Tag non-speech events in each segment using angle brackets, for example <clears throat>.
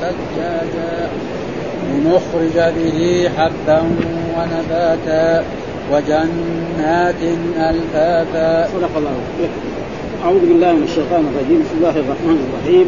ثجاجا لنخرج به حبا ونباتا وجنات ألفافا. صدق الله أعوذ بالله من الشيطان الرجيم. بسم الله الرحمن الرحيم.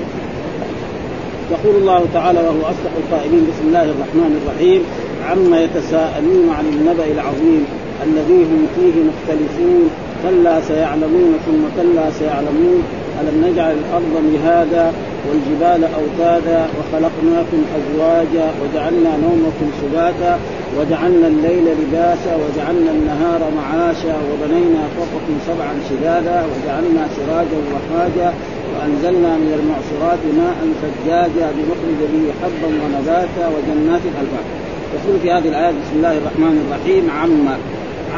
يقول الله تعالى وهو أصدق القائلين بسم الله الرحمن الرحيم. عما يتساءلون عن النبأ العظيم الذي هم فيه مختلفون. كلا سيعلمون ثم كلا سيعلمون. ألم نجعل الأرض مهادا والجبال أوتادا وخلقناكم أزواجا وجعلنا نومكم سباتا وجعلنا الليل لباسا وجعلنا النهار معاشا وبنينا فوقكم سبعا شدادا وجعلنا سراجا وحاجا وأنزلنا من المعصرات ماء ثجاجا لنخرج به حبا ونباتا وجنات الألباب. يقول في هذه الآية بسم الله الرحمن الرحيم. عما.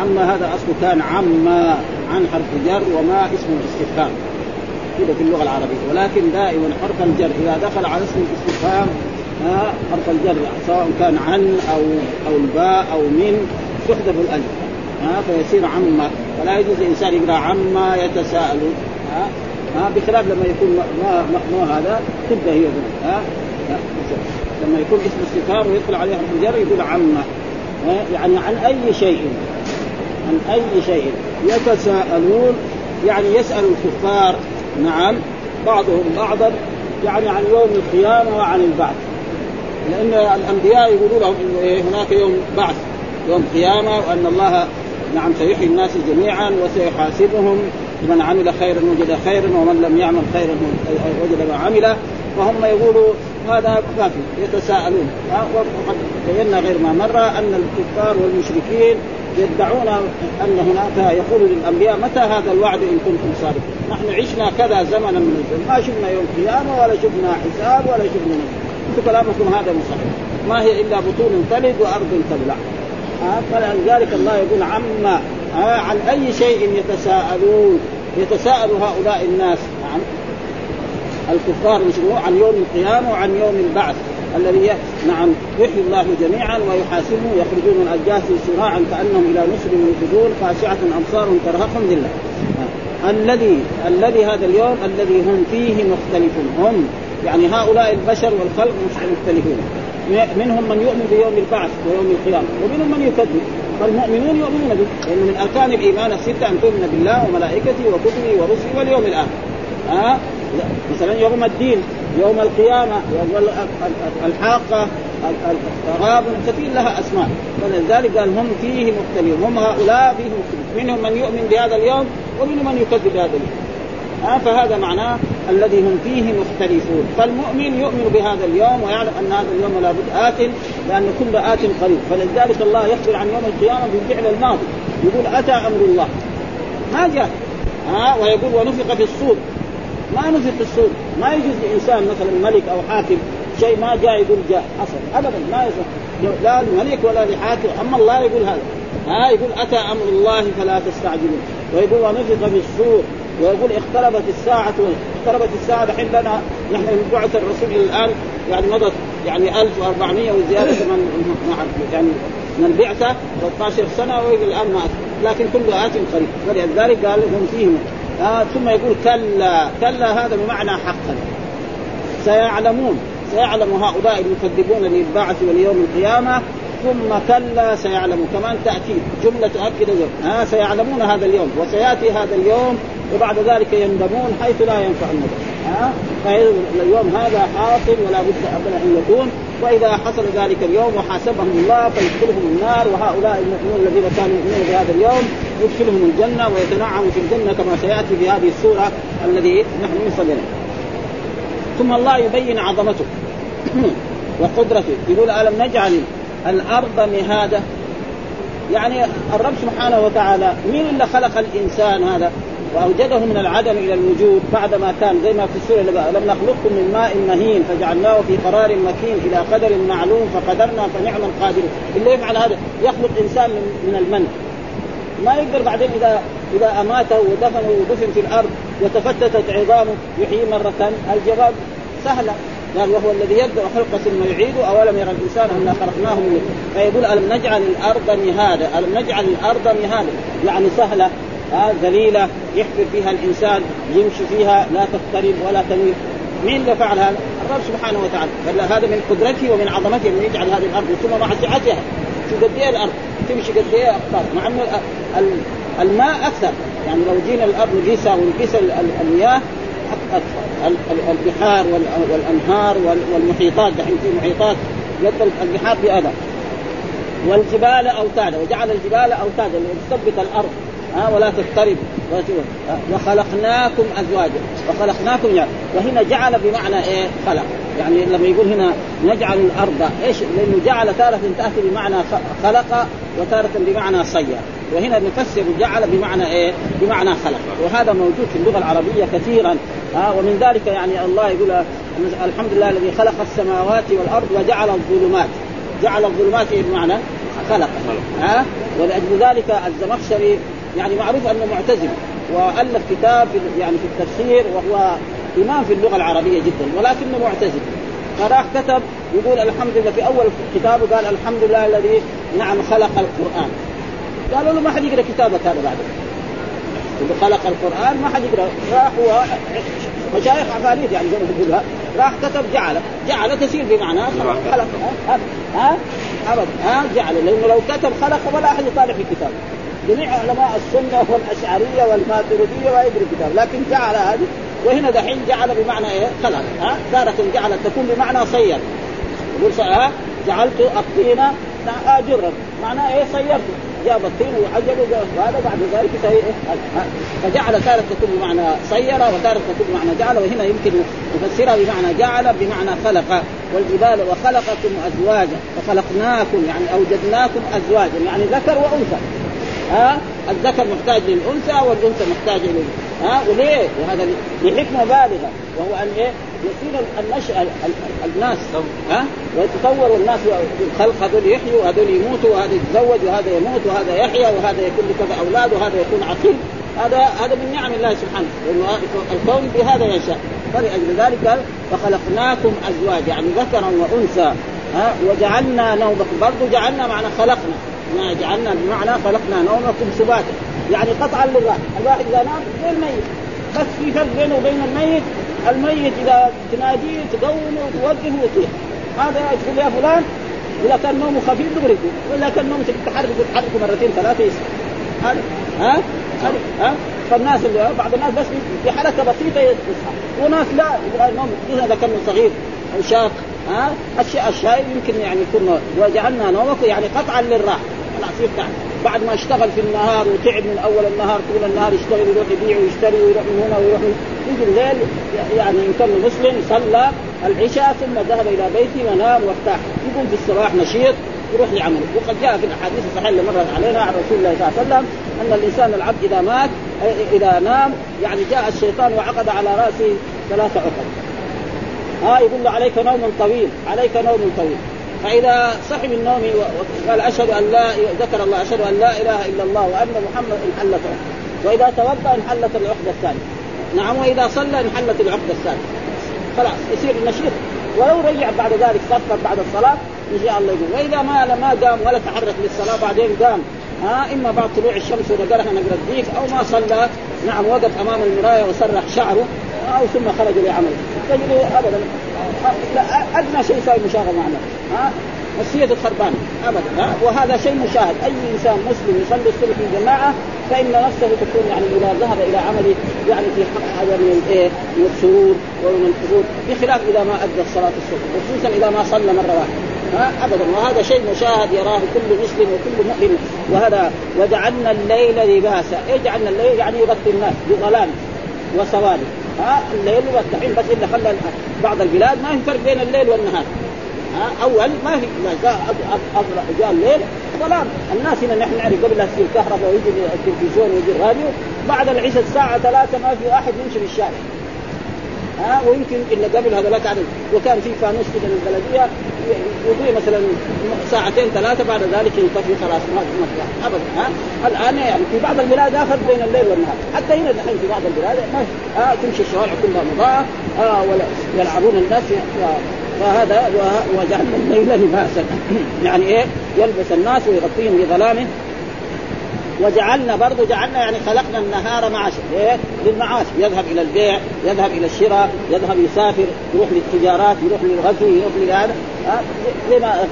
عما هذا أصله كان عما عن حرف جر وما اسم الاستفهام. كده في اللغة العربية ولكن دائما حرف الجر إذا دخل على اسم الاستفهام ها حرف الجر سواء كان عن أو أو الباء أو من تحذف الألف ها فيصير عما فلا يجوز الإنسان يقرأ عما يتساءلون ها ها بخلاف لما يكون ما ما هذا تبدأ هي ها لما يكون اسم استفهام ويدخل عليه حرف الجر يقول عما يعني عن أي شيء عن أي شيء يتساءلون يعني يسأل الكفار نعم بعضهم بعضا يعني عن يوم القيامة وعن البعث. لأن الأنبياء يقولوا لهم إنه إيه هناك يوم بعث يوم قيامة وأن الله نعم سيحيي الناس جميعا وسيحاسبهم من عمل خيرا وجد خيرا ومن لم يعمل خيرا وجد ما عمل. فهم يقولوا هذا ما في يتساءلون. وقد بينا غير ما مر أن الكفار والمشركين يدعون أن هناك يقول للأنبياء متى هذا الوعد إن كنتم صادقين؟ نحن عشنا كذا زمنا من الزمن ما شفنا يوم قيامة ولا شفنا حساب ولا شفنا أنتم كلامكم هذا مو صحيح. ما هي إلا بطون تلد وأرض تبلع. فلذلك الله يقول عما عن أي شيء يتساءلون. يتساءل هؤلاء الناس عن الكفار عن يوم القيامة وعن يوم البعث الذي نعم يحيي الله جميعا ويحاسبهم يخرجون من اجداث سراعا كأنهم إلى نصر يوقدون خاشعة أبصارهم ترهقهم ذلة. الذي الذي هذا اليوم الذي هم فيه مختلفون. هم يعني هؤلاء البشر والخلق مختلفون. منهم من يؤمن بيوم البعث ويوم القيامة ومنهم من يكذب. فالمؤمنون يؤمنون به. لأن من أركان الإيمان الستة أن تؤمن بالله وملائكته وكتبه ورسله واليوم الآخر. ها؟ مثلا يوم الدين يوم القيامة يوم الحاقة الغاب كثير لها أسماء. فلذلك قال هم فيه مختلفون هم هؤلاء فيه مختلفون منهم من يؤمن بهذا اليوم ومنهم من يكذب بهذا اليوم. آه فهذا معناه الذي هم فيه مختلفون. فالمؤمن يؤمن بهذا اليوم ويعلم أن هذا اليوم لابد آت لأن كل آت قريب. فلذلك الله يخبر عن يوم القيامة بالفعل الماضي. يقول أتى أمر الله. ما جاء. آه ويقول ونفق في الصور. ما نفق في الصور. ما يجوز لإنسان مثلا ملك أو حاكم شيء ما جاء يقول جاء حصل. ابدا ما يصح. لا الملك ولا لحاكم. أما الله يقول هذا. ها يقول أتى أمر الله فلا تستعجلون ويقول ونفق في الصور ويقول اقتربت الساعة اقتربت الساعة دحين لنا نحن من بعث الرسول إلى الآن. يعني مضت يعني 1400 وزيادة من يعني من البعثة. 13 سنة ويقول الآن ما لكن كل آت قريب. ولذلك قال هم فيهم. آه ثم يقول كلا. كلا هذا بمعنى حقا. سيعلمون. سيعلم هؤلاء المكذبون للبعث واليوم القيامة ثم كلا سيعلمون كمان تأتي جملة تؤكد ها سيعلمون هذا اليوم وسيأتي هذا اليوم وبعد ذلك يندمون حيث لا ينفع الندم. ها اليوم هذا حاصل ولا بد ابدا أن يكون. وإذا حصل ذلك اليوم وحاسبهم الله فيدخلهم النار وهؤلاء المؤمنون الذين كانوا يؤمنون بهذا اليوم يدخلهم الجنة ويتنعم في الجنة كما سيأتي في هذه السورة الذي نحن نصل ثم الله يبين عظمته. <clears throat> وقدرته. يقول ألم نجعل الأرض مهادة؟ يعني الرب سبحانه وتعالى مين اللي خلق الإنسان هذا؟ وأوجده من العدم إلى الوجود بعدما كان زي ما في السورة لم نخلقكم من ماء مهين فجعلناه في قرار مكين إلى قدر معلوم فقدرنا فنعم القادرون اللي يفعل هذا؟ يخلق إنسان من المن. ما يقدر بعدين اذا إذا أماته ودفنه ودفن في الأرض وتفتتت عظامه يحيي مرة الجواب سهله قال وهو الذي يبدأ خلق ثم يعيد أولم يرى الإنسان انا خلقناه من فيقول ألم نجعل الأرض مهادا ألم نجعل الأرض مهادا يعني سهلة آه ذليلة يحفر فيها الإنسان يمشي فيها لا تقترب ولا تميل. مين اللي فعل هذا؟ الرب سبحانه وتعالى. هذا من قدرته ومن عظمته انه يجعل هذه الأرض. ثم مع سعتها شو قد إيه الأرض؟ تمشي قد إيه أقطار؟ مع إنه الماء أكثر. يعني لو جينا الأرض نقيسها ونقيس المياه البحار والأنهار والمحيطات دحين في محيطات يد البحار بهذا والجبال أوتادا وجعل الجبال أوتادا لتثبت الأرض. ها ولا تقترب وخلقناكم أزواجا. وخلقناكم يعني. وهنا جعل بمعنى إيه؟ خلق. يعني لما يقول هنا نجعل الأرض إيش؟ لأنه جعل تارة تأتي بمعنى خلق وتارة بمعنى صير. وهنا نفسر جعل بمعنى إيه؟ بمعنى خلق. وهذا موجود في اللغة العربية كثيرا. ها ومن ذلك يعني الله يقول الحمد لله الذي خلق السماوات والأرض وجعل الظلمات. جعل الظلمات إيه بمعنى؟ خلق. ها؟ ولأجل ذلك الزمخشري يعني معروف أنه معتزل وألف كتاب في يعني في التفسير وهو إمام في اللغة العربية جدا ولكنه معتزل. فراح كتب يقول الحمد لله في أول كتابه قال الحمد لله الذي نعم خلق القرآن. قالوا له ما حد يقرأ كتابك هذا بعد. اللي خلق القرآن ما حد يقرا راح هو مشايخ عفاريت يعني زي ما تقول راح كتب جعل جعل تسير بمعنى خلق ها؟ ها؟ ها؟ جعل لأنه لو كتب خلق ولا أحد يطالع في الكتاب. جميع علماء السنة والأشعرية والماتريدية ما يدري الكتاب لكن جعل هذه وهنا دحين جعل بمعنى إيه؟ خلق ها؟ تارة جعل تكون بمعنى صير. يقول ها؟ جعلت الطين آجرا. معناه إيه؟ صيرته جاب الطين وعجل وهذا بعد ذلك إيه؟ فجعل تارة تكون بمعنى صير وتارة تكون بمعنى جعل. وهنا يمكن نفسرها بمعنى جعل بمعنى خلق. والجبال وخلقكم أزواجا. وخلقناكم يعني أوجدناكم أزواجا. يعني ذكر وأنثى. ها؟ الذكر محتاج للأنثى والأنثى محتاج لل ها؟ وليه؟ وهذا لحكمة بالغة. وهو أن إيه؟ يصير النشأ الناس ها؟ ويتطور الناس الخلق هذول يحيوا وهذول يموتوا وهذا يتزوج وهذا يموت وهذا يحيا وهذا يكون لكذا أولاد وهذا يكون عقيم هذا هذا من نعم الله سبحانه. الكون بهذا يشاء. فلأجل ذلك قال فخلقناكم ازواج يعني ذكرا وأنثى ها؟ وجعلنا نومكم برضه جعلنا معنى خلقنا. ما جعلنا بمعنى خلقنا نومكم سباتا. يعني قطعا للراحة. الواحد إذا نام غير الميت بس في فرق بينه وبين الميت. الميت إذا تناديه تقومه وتوقفه ويطيح هذا تقول يا فلان إذا كان نومه خفيف تغرقه وإذا كان نومه تحركه تحركه مرتين ثلاثة هذا ها؟ ها؟ فالناس اللي بعض الناس بس في حركة بسيطة يصحى. وناس لا يبغى النوم اذا كان صغير. أو شاق ها؟ الشيء الشايب يمكن يعني يكون وجعلنا نومك يعني قطعا للراحة. خلاص يفتح بعد ما اشتغل في النهار وتعب من أول النهار طول النهار يشتغل يروح يبيع ويشتري ويروح من هنا ويروح يجي الليل يعني إن كان مسلم صلى العشاء ثم ذهب إلى بيته ونام وارتاح. يقوم في الصباح نشيط يروح لعمله. وقد جاء في الأحاديث الصحيحة اللي مرت علينا عن رسول الله صلى الله عليه وسلم أن الإنسان العبد إذا مات إذا نام يعني جاء الشيطان وعقد على رأسه ثلاثة عقد. ها يقول له عليك نوم طويل عليك نوم طويل. فإذا صحي من نومه وقال أشهد أن لا ذكر الله أشهد أن لا إله إلا الله وأن محمد انحلت وإذا توضأ انحلت العقدة الثانية. نعم وإذا صلى انحلت العقدة الثانية. خلاص يصير نشيط ولو رجع بعد ذلك صفر بعد الصلاة إن شاء الله يقول وإذا ما ما قام ولا تحرك للصلاة بعدين قام. ها إما بعد طلوع الشمس ونقرها نقرا الديك أو ما صلى. نعم وقف أمام المراية وسرح شعره أو ثم خرج لعمله. تجد ابدا أدنى شيء يساوي مشاغل مع ها؟ مسيرة خربانة ابدا ها؟ وهذا شيء مشاهد. أي إنسان مسلم يصلي الصبح في جماعة فإن نفسه تكون يعني إذا ذهب إلى عمله يعني في حق هذا من الايه؟ من السرور ومن الحضور بخلاف إذا ما أدى صلاه الصبح خصوصا إذا ما صلى مرة واحدة ها؟ ابدا. وهذا شيء مشاهد يراه كل مسلم وكل مؤمن. وهذا وجعلنا الليل لباسا، إيه جعلنا الليل؟ يعني يغطي الناس بظلام وسواد ها؟ الليل والدحين بس إلا خلى بعض البلاد ما في فرق بين الليل والنهار. ها أول ما في جاء جاء الليل ظلام الناس هنا نحن نعرف قبل لا تصير كهرباء ويجي التلفزيون ويجي الراديو بعد العشاء الساعة ثلاثة ما في واحد يمشي في الشارع. ها ويمكن الا قبل هذا لا تعرف. وكان في فانوس كذا من البلدية يضيء مثلا ساعتين ثلاثة بعد ذلك ينطفي خلاص ما ما ابدا ها. الآن يعني في بعض البلاد اخذ بين الليل والنهار. حتى هنا الحين في بعض البلاد ما تمشي الشوارع كلها مضاءه آه ولا يلعبون الناس فهذا وجعلنا الليل لباسا يعني إيه؟ يلبس الناس ويغطيهم بظلامه وجعلنا برضه جعلنا يعني خلقنا النهار معاشا ليه؟ للمعاش. يذهب إلى البيع يذهب إلى الشراء يذهب يسافر يروح للتجارات يروح للغزو يروح لهذا. زي ما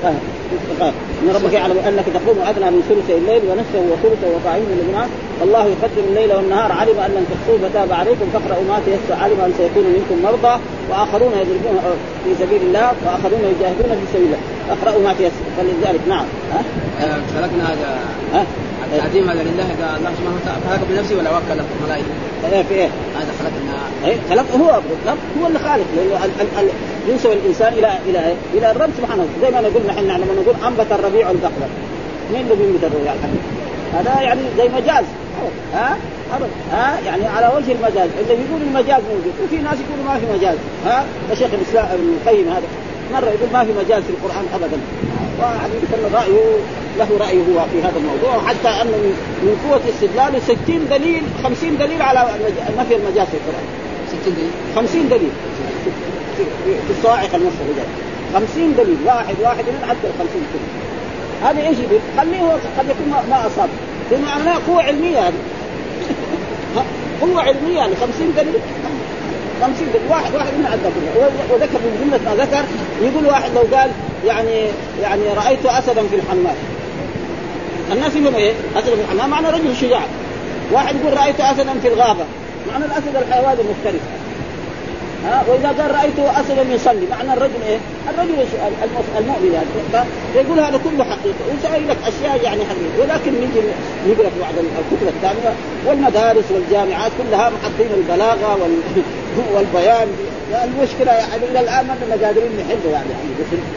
إن ربك يعلم أنك تقوم أدنى من ثلث الليل ونصفه وثلثه وطاعين من الله يقدر الليل والنهار. علم أن لن تحصوه فتاب عليكم. فاقرأوا ما تيسر. علم أن سيكون منكم مرضى. وآخرون يضربون في سبيل الله وآخرون يجاهدون في سبيل الله. اقرأوا ما تيسر. فلذلك نعم. ها؟ خلقنا هذا. التعظيم هذا لله إذا الله سبحانه وتعالى خلق بنفسه ولا وكل الملائكه؟ إيه في إيه؟ هذا خلقنا. إيه خلق هو هو اللي خالق. لأنه ينسب الإنسان إلى إلى؟ إلى الرب سبحانه زي ما نقول نحن لما نقول أنبت الربيع البقره مين اللي بينبت الربيع الحقيقي؟ هذا يعني زي مجاز. ها؟ ابدا ها؟ يعني على وجه المجاز. اللي بيقول المجاز موجود وفي ناس يقولوا ما في مجاز. ها؟ الشيخ الإسلام ابن القيم هذا مرة يقول ما في مجاز في القرآن ابدا. كان رأيه له رأي هو في هذا الموضوع وحتى انه من قوة استدلاله 60 دليل 50 دليل على نفي المجاز في القرآن. 60 دليل. 50 دليل. في الصواعق المصرية. 50 دليل. واحد واحد من حتى ال 50 دليل. هذا إيش يقول؟ خليه قد يكون ما أصاب. بمعنى قوة علمية هذه قوة علمية يعني 50 دليل 50 دليل واحد واحد من عدى وذكر من جملة ما ذكر. يقول واحد لو قال يعني يعني رأيت أسدا في الحمام. الناس يقولون إيه؟ أسد في الحمام معنى رجل شجاع. واحد يقول رأيت أسدا في الغابة. معنى الأسد الحيوان المفترس ها؟ وإذا قال رأيته اسدا يصلي معنى الرجل إيه؟ الرجل المؤمن يعني. فيقول هذا كله حقيقة. ويسوي لك أشياء يعني حقيقة. ولكن نجي نقرا في بعض الكتب الثانية والمدارس والجامعات كلها محطين البلاغة وال... <laughs> والبيان. المشكلة يعني إلى الآن ما كنا قادرين نحله يعني,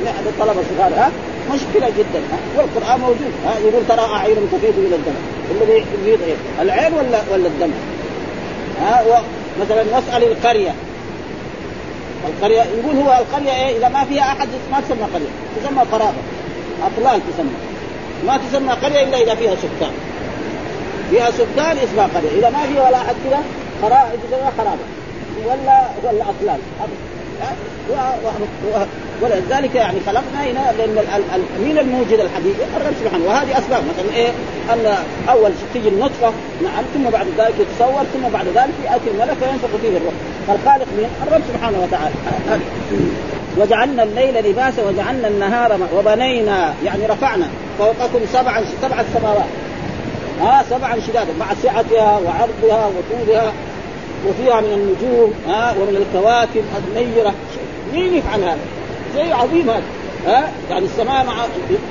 نحن الطلبة الصغار ها؟ مشكلة جدا ها؟ والقرآن موجود ها؟ يقول ترى اعين تفيض إلى الدم. الذي يفيض إيه؟ العين ولا ولا الدم؟ ها؟ مثلا نسال القرية. القرية يقول هو القرية إيه؟ إذا ما فيها أحد ما تسمى قرية تسمى قرابه اطلال تسمى. ما تسمى قرية إلا إذا فيها سكان. فيها سكان اسمها قرية. إذا ما فيها ولا أحد كذا قرابه تسمى خرابة. ولا ولا أطلال. ولذلك يعني خلقنا هنا لأن مين الموجد الحقيقي؟ الرب سبحانه وهذه أسباب مثلا إيه؟ أن أول تيجي النطفة نعم ثم بعد ذلك يتصور ثم بعد ذلك يأتي الملك وينفخ فيه الروح فالخالق مين؟ الرب سبحانه وتعالى وجعلنا الليل لباسا وجعلنا النهار وبنينا يعني رفعنا فوقكم سبعا سبعة سماوات ها سبعا شدادا مع سعتها وعرضها وطولها وفيها من النجوم ها؟ ومن الكواكب النيرة. مين يفعل هذا؟ شيء عظيم هذا. ها؟ يعني السماء مع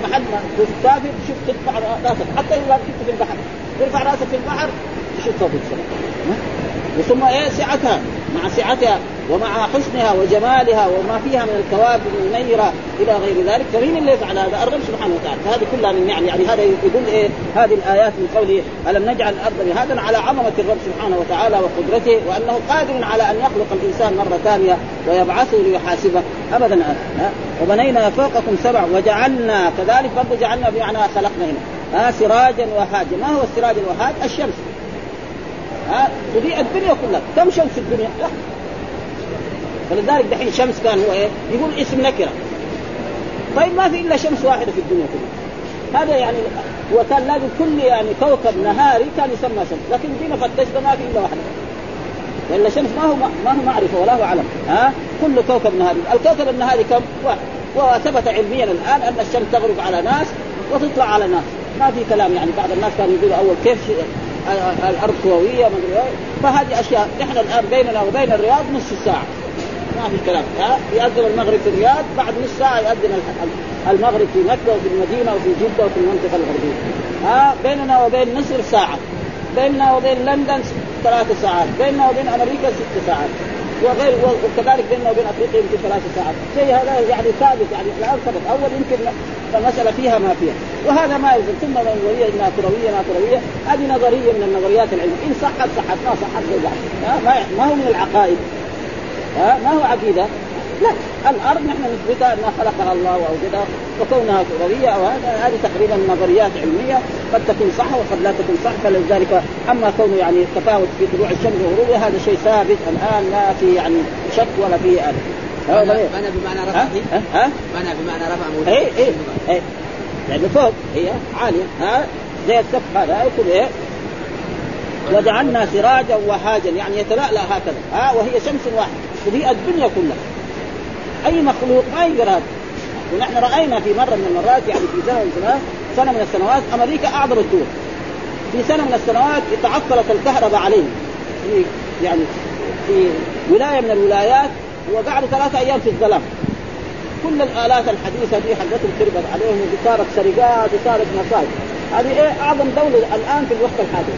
محل ما تسافر تشوف ترفع رأسك. حتى إذا كنت في البحر ترفع رأسك في البحر تشوفها في السماء. وثم إيه سعتها مع سعتها ومع حسنها وجمالها وما فيها من الكواكب المنيرة إلى غير ذلك فمين اللي يفعل هذا؟ الرب سبحانه وتعالى. فهذه كلها من يعني يعني هذا يقول إيه؟ هذه الآيات من قوله ألم نجعل الأرض بهذا على عظمة الرب سبحانه وتعالى وقدرته وأنه قادر على أن يخلق الإنسان مرة ثانية ويبعثه ليحاسبه؟ ابدا ها وبنينا فوقكم سبع وجعلنا كذلك برضه جعلنا بمعنى خلقنا هنا ها سراجا وهاجا ما هو السراج الوهاج؟ الشمس. ها؟ تضيء الدنيا كلها. كم شمس الدنيا؟ لا. فلذلك دحين شمس كان هو إيه؟ يقول اسم نكرة. طيب ما في إلا شمس واحدة في الدنيا كلها. هذا يعني هو كان لازم كل يعني كوكب نهاري كان يسمى شمس. لكن جينا فتشنا ما في إلا واحدة. لأن الشمس ما هو ما هو معرفة ولا هو علم. ها؟ كل كوكب نهاري. الكوكب النهاري كم؟ واحد. وثبت علميا الآن أن الشمس تغرب على ناس وتطلع على ناس. ما في كلام يعني بعض الناس كانوا يقولوا أول كيف الأرض كرويه فهذه أشياء. نحن الآن بيننا وبين الرياض نصف ساعة. ما في كلام. ها؟ يأذن المغرب في الرياض بعد نص ساعة يأذن المغرب في مكة وفي المدينة وفي جدة وفي المنطقة الغربية. ها؟ بيننا وبين مصر ساعة. بيننا وبين لندن ثلاث ساعات. بيننا وبين أمريكا ست ساعات. وغير وكذلك بيننا وبين أفريقيا يمكن ثلاث ساعات. شيء هذا يعني ثابت يعني الان ثبت أول يمكن المسألة فيها ما فيها. وهذا ما يلزم ثم نظرية انها كرويه ما كرويه هذه نظرية من النظريات العلمية. إن صحت صحت ما صحت ما هو من العقائد. ها ما هو عقيدة؟ لا. الأرض نحن نثبتها أنها خلقها الله وأوجدها وكونها كرويه أو هذه تقريبا نظريات علمية. قد تكون صح وقد لا تكون صح فلذلك أما كونه يعني تفاوت في طلوع الشمس وغروبها هذا شيء ثابت الآن لا في يعني شك ولا في أبد. بنى بمعنى رفع ها؟ ها؟ بنى بمعنى رفع اي اي اي لأنه فوق هي عالية. ها؟ زي السقف هذا يكون إيه. وجعلنا سراجا وهاجا يعني يتلألأ هكذا. ها؟ وهي شمس واحدة. تضيء الدنيا كلها. أي مخلوق ما يقدر هذا ونحن رأينا في مرة من المرات يعني في سنه من السنوات سنة من السنوات أمريكا أعظم الدول. في سنة من السنوات تعطلت الكهرباء عليهم. في يعني في ولاية من الولايات وقعدوا ثلاثة أيام في الظلام. كل الآلات الحديثة دي حقتهم خربت عليهم وصارت سرقات وصارت مصائب هذه إيه؟ أعظم دولة الآن في الوقت الحاضر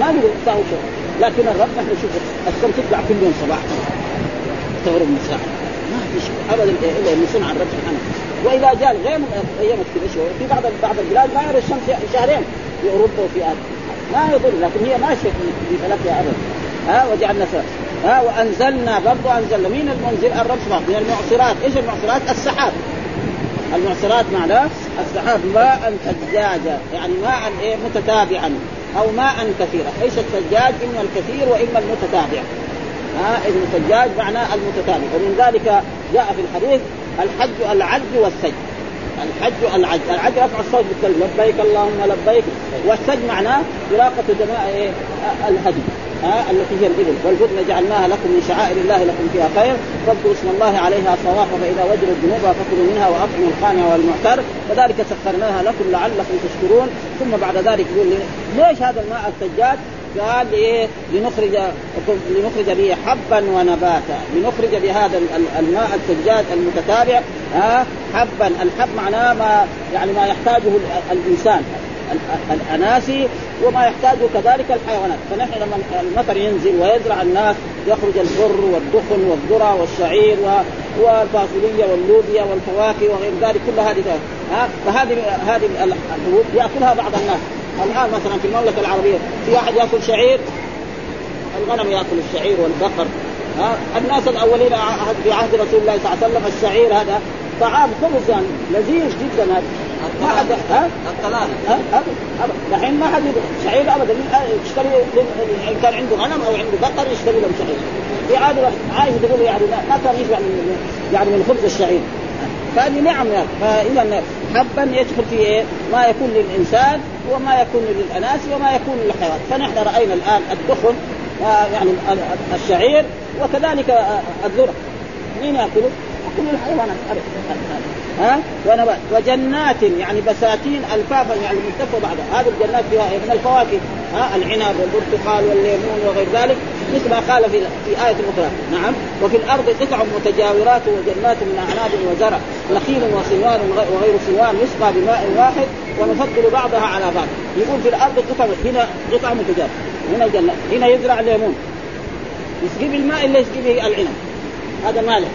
ما نقدر يساوي شيء. لكن الرب نحن نشوف الشمس تطلع كل يوم صباح. تغرب مساء ما في شيء. ابدا الا من صنع الرب سبحانه. وإذا جاء غير أيام شوي في بعض بعض البلاد ما يرى الشمس شهرين في أوروبا وفي آسيا. ما يضر لكن هي ماشية في فلكها ابدا ها وجعلنا سبب ها وأنزلنا برضو أنزلنا. مين المنزل؟ الرب من المعصرات. إيش المعصرات؟ السحاب. المعصرات معناه السحاب ماء ثجاجا يعني ماء إيه؟ متتابعا أو ماء كثيرا. إيش الثجاج؟ اما الكثير وإما المتتابع. ها الثجاج معناه المتتابع. ومن ذلك جاء في الحديث الحج العج والسج الحج العج العج رفع الصوت بالكلمة. لبيك اللهم لبيك. والسج معناه إراقة دماء إيه؟ الهدي ها التي هي الإبل. والبدن جعلناها لكم من شعائر الله لكم فيها خير. فاذكروا اسم الله عليها صواف فاذا وجدت جنوبها فكلوا منها وأطعموا القانع والمعتر. كذلك سخرناها لكم لعلكم تشكرون. ثم بعد ذلك يقول ليش هذا الماء الثجاج؟ قال إيه لنخرج لنخرج به حبا ونباتا. لنخرج بهذا الماء الثجاج المتتابع ها حبا. الحب معناه ما يعني ما يحتاجه الإنسان الأناسي وما يحتاجه كذلك الحيوانات. فنحن لما المطر ينزل ويزرع الناس يخرج البر والدخن والذرة والشعير والفاصوليه واللوبيا والفواكه وغير ذلك كل هذه ها فهذه هذه الحبوب يأكلها بعض الناس. الآن مثلا في المملكة العربية في واحد يأكل شعير؟ الغنم يأكل الشعير والبقر. ها؟ الناس الأولين في عهد رسول الله صلى الله عليه وسلم الشعير هذا طعام خبز يعني لذيذ جدا هذا. ما حد ها؟ الطلال دحين ما حد شعير ابدا. يشتري إن كان عنده غنم أو عنده بقر يشتري له شعير. في عاده عايشه تقول يعني ما كان يشبع من يعني من خبز الشعير. فهذه نعم يعني فاذا حبا يدخل في إيه؟ ما يكون للإنسان وما يكون للأناس وما يكون للحيوان فنحن رأينا الآن الدخن آه، يعني الشعير وكذلك آه، الذرة. مين ياكله؟ كل الحيوانات. ها؟ ونبات وجنات يعني بساتين الفافا يعني ملتفه بعضها. هذه الجنات فيها من الفواكه. ها؟ العنب والبرتقال والليمون وغير ذلك. مثل ما قال في في آية أخرى. نعم. وفي الأرض قطع متجاورات وجنات من أعناب وزرع. نخيل وصنوان وغير صنوان يسقى بماء واحد ونفضل بعضها على بعض. يقول في الأرض قطع هنا قطع متجاورة هنا جنة هنا يزرع ليمون يسقي بالماء اللي يسقي به العنب. هذا مالك.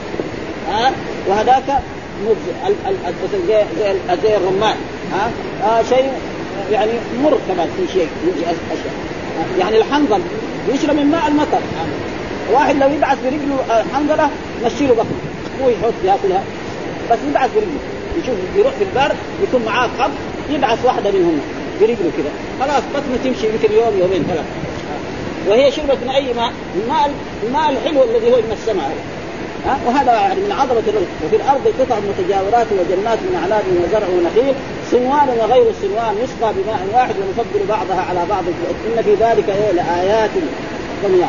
ها؟ وهذاك مجزي زي زي الرمان ها؟ آه شيء يعني مر كمان في شيء يجي أشياء. يعني الحنظل يشرب من ماء المطر. واحد لو يبعث برجله حنظله يمشي له بطنه. هو يحط يأكلها بس يبعث برجله. يشوف يروح في البر يكون معاه خب يبعث واحدة منهم برجله كذا خلاص بطنه تمشي يمكن يوم يومين ثلاثة. وهي شربت من أي ماء؟ الماء الماء الحلو الذي هو من السماء ها؟ وهذا يعني من عظمة الرزق. وفي الأرض قطع متجاورات وجنات من أعناب وزرع ونخيل صنوان وغير صنوان يسقى بماء واحد ونفضل بعضها على بعض. إن في ذلك إيه لايات لم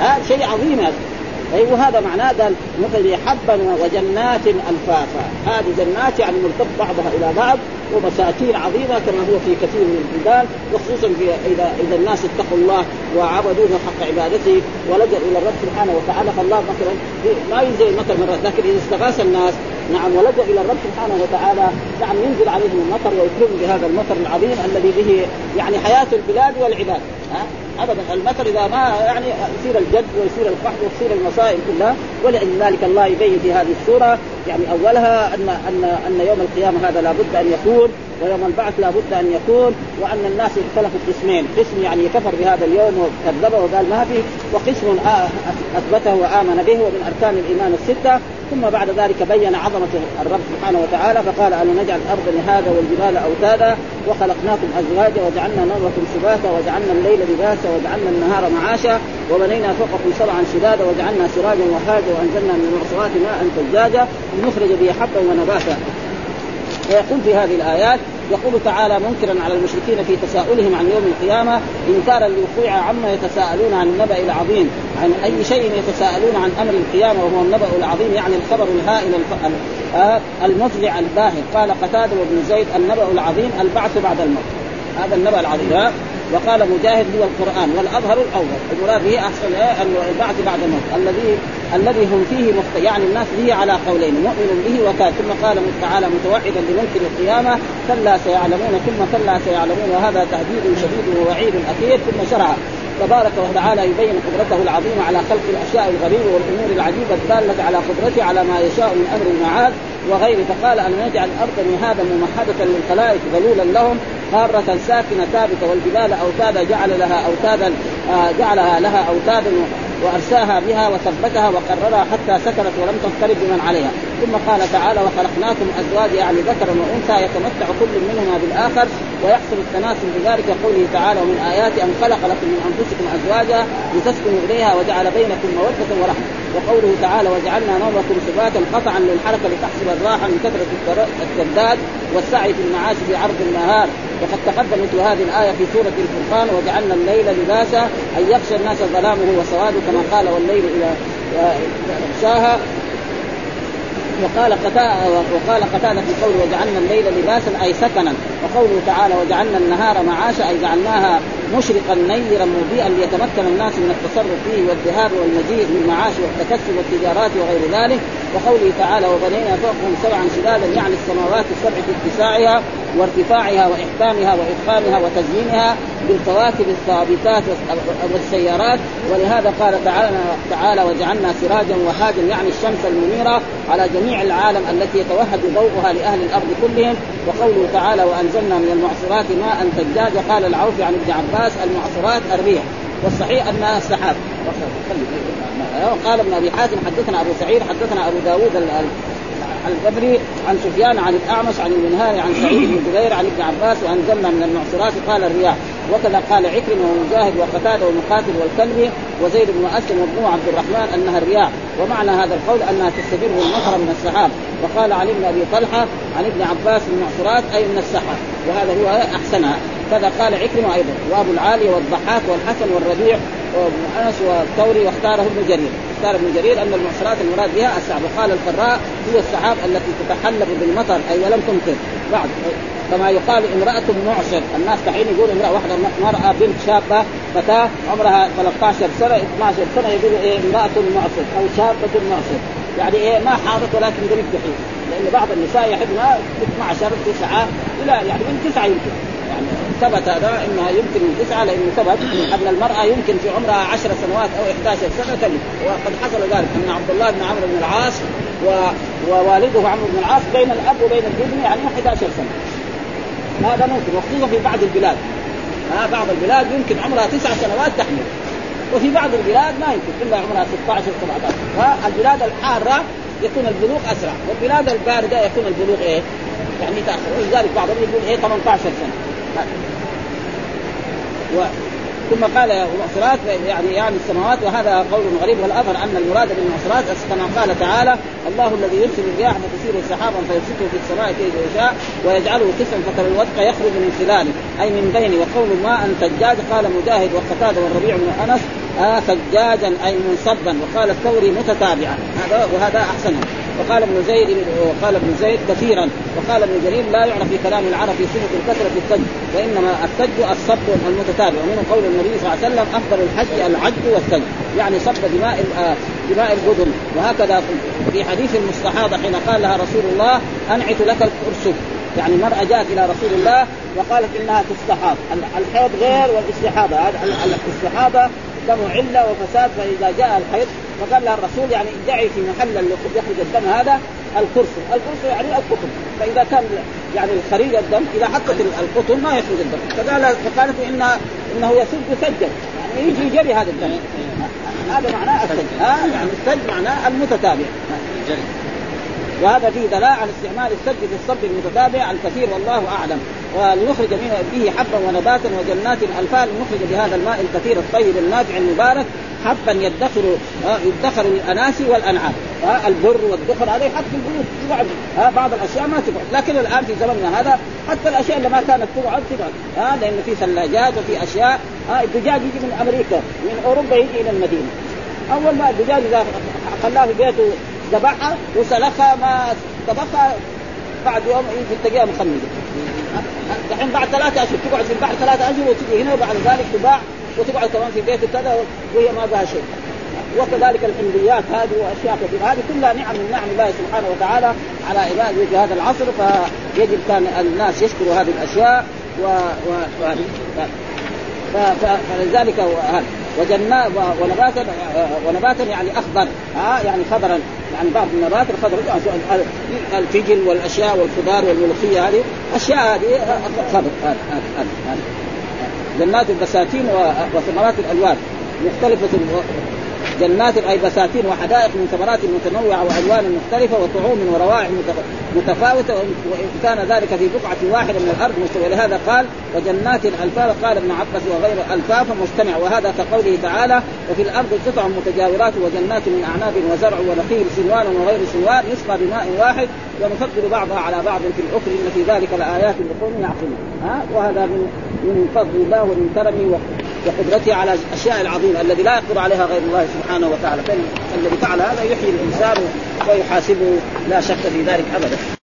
ها شيء عظيم هذا طيب وهذا معناه قال مثل حبا وجنات ألفافا. هذه جنات يعني مرتب بعضها إلى بعض ومساكين عظيمة كما هو في كثير من البلدان وخصوصا في اذا إذا الناس اتقوا الله وعبدوه حق عبادته ولجأوا إلى الرب سبحانه وتعالى فالله مثلا ما ينزل المطر مرات لكن إذا استغاث الناس نعم ولجأ إلى الرب سبحانه وتعالى نعم ينزل عليهم المطر ويكرم بهذا المطر العظيم الذي به يعني حياة البلاد والعباد. ها؟ ابدا. المطر إذا ما يعني يصير الجد ويصير القحط ويصير المصائب كلها ولذلك الله يبين في هذه السورة يعني أولها ان ان أن يوم القيامة هذا لابد أن يكون ويوم البعث لابد أن يكون وأن الناس اختلفوا قسمين، قسم يعني كفر بهذا اليوم وكذبه وقال ما في، وقسم أثبته وآمن به ومن أركان الإيمان الستة، ثم بعد ذلك بين عظمة الرب سبحانه وتعالى فقال ان نجعل الأرض مهادا والجبال أوتادا وخلقناكم أزواجا وجعلنا نومكم سباتا وجعلنا الليل لباسا وجعلنا النهار معاشا. وبنينا فوقكم سبعا شدادا وجعلنا سراجا وهاجا وأنزلنا من المعصرات ماء ثجاجا لنخرج به حبا ونباتا. ويقول في هذه الآيات يقول تعالى منكرا على المشركين في تساؤلهم عن يوم القيامة إنكارا لوقوع عما يتساءلون عن النبأ العظيم. عن أي شيء يتساءلون عن أمر القيامة وهو النبأ العظيم يعني الخبر الهائل آه، المفزع الباهر. قال قتادة وابن زيد النبأ العظيم البعث بعد الموت. هذا النبأ العظيم. وقال مجاهد هو القرآن والأظهر الأول. المراد به أحسن البعث بعد الموت. الذي الذي هم فيه مخت... يعني الناس به على قولين مؤمن به وكافر. ثم قال تعالى متوعدا لمنكر القيامة كلا سيعلمون ثم كلا سيعلمون. وهذا تهديد شديد ووعيد اخير ثم شرع تبارك وتعالى يبين قدرته العظيمة على خلق الأشياء الغريبة والأمور العجيبة الدالة على قدرته على ما يشاء من أمر المعاد وغيره. فقال ان نجعل الأرض مهادا ممهدة للخلائق ذلولا لهم؟ قارة ساكنة ثابتة والجبال أوتادا جعل لها أوتادا آه جعلها لها أوتادا وأرساها بها وثبتها وقررها حتى سكنت ولم تضطرب بمن عليها. ثم قال تعالى وخلقناكم ازواج يعني ذكرا وأنثى يتمتع كل منهما بالآخر ويحصل التناسل بذلك قوله تعالى ومن ايات أن خلق لكم من أنفسكم أزواجا لتسكنوا إليها وجعل بينكم مودة ورحمة. وقوله تعالى وجعلنا نومكم سباتا قطعا للحركة لتحسب الراحة من كثرة الترداد والسعي في المعاش في عرض النهار. وقد تقدم مثل هذه الآية في سورة الفرقان وجعلنا الليل لباسا أن يخشى الناس ظلامه وسواده كما قال والليل اذا يغشاها وقال قتادة وقال قتادة في قوله وجعلنا الليل لباسا أي سكنا. وقوله تعالى وجعلنا النهار معاشا أي جعلناها مشرقا نيرا مضيئا ليتمكن الناس من التصرف فيه والذهاب والمجيء بالمعاش والتكسب والتجارات وغير ذلك. وقوله تعالى وبنينا فوقهم سبعا شدادا يعني السماوات السبع في اتساعها وارتفاعها وإحكامها واتقانها وتزيينها بالكواكب الثابتات والسيارات. ولهذا قال تعالى تعالى وجعلنا سراجا وهاجا يعني الشمس المنيرة على جميع العالم التي يتوهج ضوءها لأهل الأرض كلهم. وقوله تعالى وانزلنا من المعصرات ماء ثجاجا. قال العوف عن ابن عباس المعصرات الريح. والصحيح أنها السحاب قال ابن أبي حاتم حدثنا أبو سعيد حدثنا أبو داود البدري عن سفيان عن الأعمش عن المنهار عن سعيد بن جبير عن ابن عباس وأنزلنا من المعصرات. قال الرياح. وكذا قال عكرمة ومجاهد وقتادة ومقاتل والكلبي وزيد بن أسلم وابن عبد الرحمن أنها الرياح. ومعنى هذا القول أنها تستدر المطر من السحاب. وقال علي بن أبي طلحة عن ابن عباس المعصرات أي من السحاب وهذا هو أحسنها. كذا قال عكرمة أيضا. وأبو العالي والضحاك والحسن والربيع وابن أنس والثوري واختاره ابن جرير. اختار ابن جرير أن المعصرات المراد بها السحاب. وقال القراء هي السحاب التي تتحلب بالمطر أي ولم تمطر. بعد كما يقال امرأة معصر. الناس دحين يقول امرأة واحدة مرأة بنت شابة فتاة عمرها 13 سنة 12 سنة يقول إيه امرأة معصر أو شابة معصر. يعني إيه ما حاضت ولكن قريب دحين لأن بعض النساء يحبن 12 9 إلى يعني من 9 يمكن. يعني ثبت هذا إنها يمكن من تسعة لأنه ثبت أن المرأة يمكن في عمرها 10 سنوات أو 11 سنة. تلد وقد حصل ذلك أن عبد الله بن عمرو بن العاص و... ووالده عمرو بن العاص بين الأب وبين الابن يعني 11 سنة. هذا ممكن وخصوصا في بعض البلاد. ها بعض البلاد يمكن عمرها تسع سنوات تحمل. وفي بعض البلاد ما يمكن إلا عمرها 16 17 فالبلاد الحارة يكون البلوغ أسرع. والبلاد الباردة يكون البلوغ إيه؟ يعني تأخر. ولذلك بعضهم يقول إيه؟ 18 سنة. و... ثم قال المعصرات يعني يعني السماوات وهذا قول غريب. والاثر أن المراد بالمعصرات كما قال تعالى الله الذي يرسل الرياح فتثير سحابا فيبسطه في السماء كيف يشاء ويجعله كسفا فترى الودق يخرج من خلاله. أي من بينه وقول ماء ثجاج قال مجاهد وقتاده والربيع بن أنس آه فجاجا أي منصبا. وقال الثوري متتابعا. هذا وهذا احسن وقال ابن زيد وقال ابن زيد كثيرا. وقال ابن جرير لا يعرف في كلام العرب في صفة الكثره الثلج وإنما الثلج الصب المتتابع. ومن قول النبي صلى الله عليه وسلم أفضل الحج العج والثلج يعني صب دماء آه، دماء البدن وهكذا في حديث المستحاضة حين قال لها رسول الله أنعت لك الكرسف يعني مرأة جاءت إلى رسول الله وقالت إنها تستحاض. الحيض غير والاستحاضة. الاستحاضة دم علة وفساد فإذا جاء الحيض فقال لها الرسول يعني ادعي في محل يخرج الدم هذا القرص، القرص يعني القطن، فإذا كان يعني خريج الدم إذا حطت القطن ما يخرج الدم، فقال فقالت انها إنه يسد سجا، يعني يجي يجري هذا الدم. هذا معناه السج، ها؟ يعني السج معناه المتتابع. وهذا فيه دلاله على استعمال السج في الصب المتتابع الكثير والله أعلم. ولنخرج به حبا ونباتا وجنات الفال لنخرج بهذا الماء الكثير الطيب النافع المبارك حبا يدخر يدخر للاناس والأنعام. البر والدخر هذا يحط في البيوت يقعد بعض الأشياء ما تقعد لكن الآن في زمننا هذا حتى الأشياء اللي ما كانت تقعد تقعد ها لأن في ثلاجات وفي أشياء. الدجاج يجي من أمريكا من أوروبا يجي إلى المدينة. أول ما الدجاج إذا خلاه في بيته ذبحها وسلخها ما طبخها بعد يوم يجي تلاقيها مخمدة. دحين بعد ثلاثة أشهر تقعد في البحر ثلاثة أشهر وتجي هنا وبعد ذلك تباع وتقعد كمان في بيت كذا وهي ما بها شيء. وكذلك الحمضيات هذه وأشياء كثيرة. هذه كلها نعم من نعم الله سبحانه وتعالى على عباده في هذا العصر فيجب كان الناس يشكروا هذه الأشياء و, و... فلذلك هذا. وجنات ونباتا ونباتا يعني أخضر. ها يعني خضرا. يعني بعض النبات الخضر. الفجل والأشياء والخضار والملوخية هذه أشياء هذه خضر هذا جنات البساتين وثمرات الألوان مختلفة جنات أي بساتين وحدائق من ثمرات متنوعة وألوان مختلفة وطعوم وروائح متفاوتة وإن كان ذلك في بقعة واحدة من الأرض مستوى ولهذا قال وجنات الفاف قال ابن عباس وغير الفاف مجتمع وهذا كقوله تعالى وفي الأرض قطع متجاورات وجنات من أعناب وزرع ونخيل سنوان وغير سنوان يسقى بماء واحد ونفضل بعضها على بعض في الآخر إن في ذلك لآيات لقوم يعقلون. ها؟ وهذا من من فضل الله ومن كرمه وقدرته على الأشياء العظيمة الذي لا يقدر عليها غير الله سبحانه وتعالى. الذي فعل هذا يحيي الإنسان ويحاسبه لا شك في ذلك ابدا.